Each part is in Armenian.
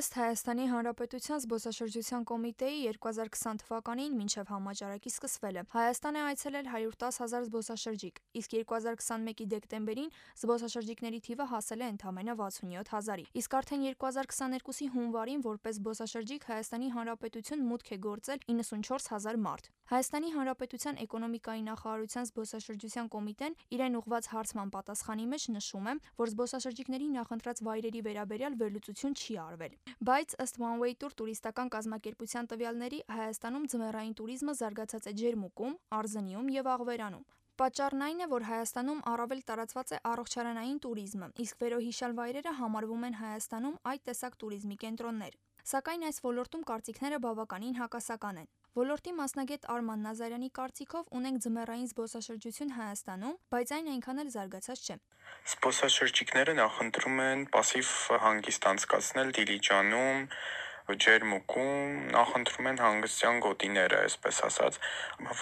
Ըստ Հայաստանի Հանրապետության զբոսաշրջության կոմիտեի 2020 թվականին մինչև համաճարակի սկսվելը Հայաստան է այցելել 110 հազար զբոսաշրջիկ, իսկ 2021-ի դեկտեմբերին զբոսաշրջիկների թիվը հասել է ընդամենը 67 հազարի, իսկ արդեն 2022-ի հունվարին որպես զբոսաշրջիկ Հայաստանի Հանրապետություն մուտք է գործել 94 հազար մարդ։ Հայաստանի Հանրապետության էկոնոմիկայի նախարարության զբոսաշրջության կոմիտեն իրեն ուղղված հարցման պատասխանի մեջ նշում է, որ զբոսաշրջիկների նախընտրած վայրերի վերաբերյալ վերլուծություն չի արվել։ Բայց ըստ One Way Tour տուրիստական կազմակերպության տվյալների Հայաստանում ձմեռային տուրիզմը զարգացած է Ջերմուկում, Արձնիում եւ Աղվերանում։ Պատճառն այն է, որ Հայաստանում առավել տարածված է առողջարանային տուրիզմը, իսկ վերոհիշյալ վայրերը համարվում են Հայաստանում այդ տեսակ տուրիզմի կենտրոններ։ Սակայն այս ոլորտում կարծիքները բավականին հակասական են։ Ոլորտի մասնագետ Արման Նազարյանի կարծիքով ունենք ձմեռային զբոսաշրջություն Հայաստանում, բայց այն այնքան էլ զարգացած չէ։ Զբոսաշրջիկները նախընտրում են пассив հանգիստ անցկացնել Դիլիջանում, Ջերմուկում, նախընտրում են հանգստյան գոտիները, այսպես ասած,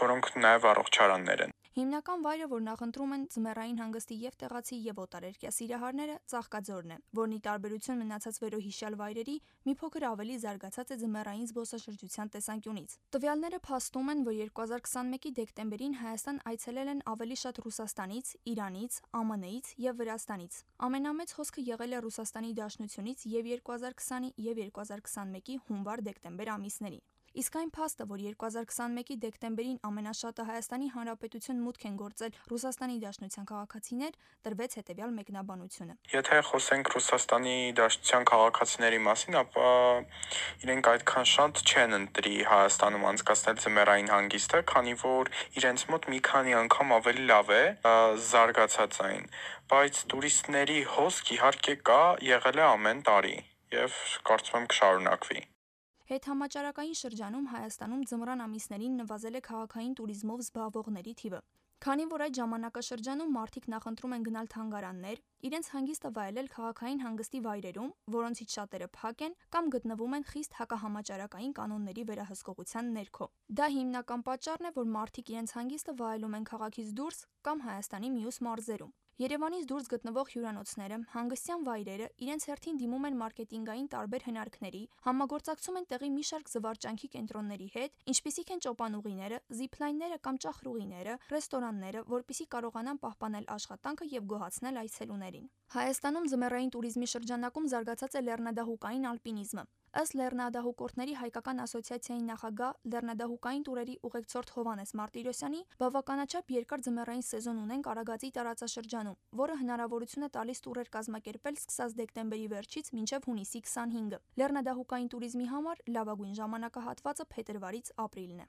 որոնք նաև առողջարաններ են։ Հիմնական վայրը, որ նախընտրում են ձմեռային հանգստի եւ տեղացի եւ օտարերկրյա սիրահարները, Ծաղկաձորն է, որն ի տարբերություն մնացած վերոհիշյալ վայրերի մի փոքր ավելի զարգացած է ձմեռային զբոսաշրջության տեսանկյունից։ Տվյալները փաստում են, որ 2021-ի դեկտեմբերին Հայաստան այցելել են ավելի շատ Ռուսաստանից, Իրանից, ԱՄՆ-ից եւ Վրաստանից։ Ամենամեծ հոսքը եղել է Ռուսաստանի Դաշնությունից եւ 2020-ի եւ 2021-ի հունվար-դեկտեմբեր ամիսներին։ Իսկ այն փաստը, որ 2021-ի դեկտեմբերին ամենաշատը Հայաստանի Հանրապետություն մուտք են գործել Ռուսաստանի Դաշնության քաղաքացիներ, տրվեց հետևյալ մեկնաբանությունը։ Եթե խոսենք Ռուսաստանի Դաշնության քաղաքացիների մասին, ապա իրենք այդքան շատ չեն ընտրի Հայաստանում անցկացնել ձմեռային հանգիստը, քանի որ իրենց մոտ մի քանի անգամ ավելի լավ է զարգացած այն, բայց տուրիստների հոսք իհարկե կա, եղել է ամեն տարի եւ կարծում եմ կշարունակվի։ Հետհամաճարակային շրջանում Հայաստանում ձմռան ամիսներին նվազել է քաղաքային туриզմով զբաղվողների թիվը։ Քանի որ այդ ժամանակաշրջանում մարդիկ նախընտրում են գնալ թանգարաններ, իրենց հանգիստը վայելել քաղաքային հանգստի վայրերում, որոնցից շատերը փակ են կամ գտնվում են խիստ հակահամաճարակային կանոնների վերահսկողության ներքո։ Դա հիմնական պատճառն է, որ մարդիկ իրենց հանգիստը վայելում են քաղաքից դուրս կամ Հայաստանի մյուս մարզերում։ Երևանից դուրս գտնվող հյուրանոցները, հանգստյան վայրերը իրենց հերթին դիմում են մարքեթինգային տարբեր հնարքների, համագործակցում են տեղի մի շարք զվարճանքի կենտրոնների հետ, ինչպիսիք են ճոպանուղիները, զիփլայնները կամ ճախրուղիները, ռեստորանները, որտիսի կարողանան պահպանել աշխատանքը եւ գոհացնել այցելուներին։ Հայաստանում զմերային туриզմի շրջանակում զարգացած է լեռնադահուկային ալպինիզմը։ Ըստ Լեռնադահուկորտների հայկական ասոցիացիայի նախագահ Լեռնադահուկային տուրերի ուղեկցորդ Հովանես Մարտիրոսյանի, բավականաչափ երկար ձմեռային սեզոն ունենք Արագածի տարածաշրջանում, որը հնարավորություն է տալիս տուրեր կազմակերպել սկսած դեկտեմբերի վերջից մինչև հունիսի 25-ը։ Լեռնադահուկային туриզմի համար լավագույն ժամանակահատվածը փետրվարից ապրիլն է։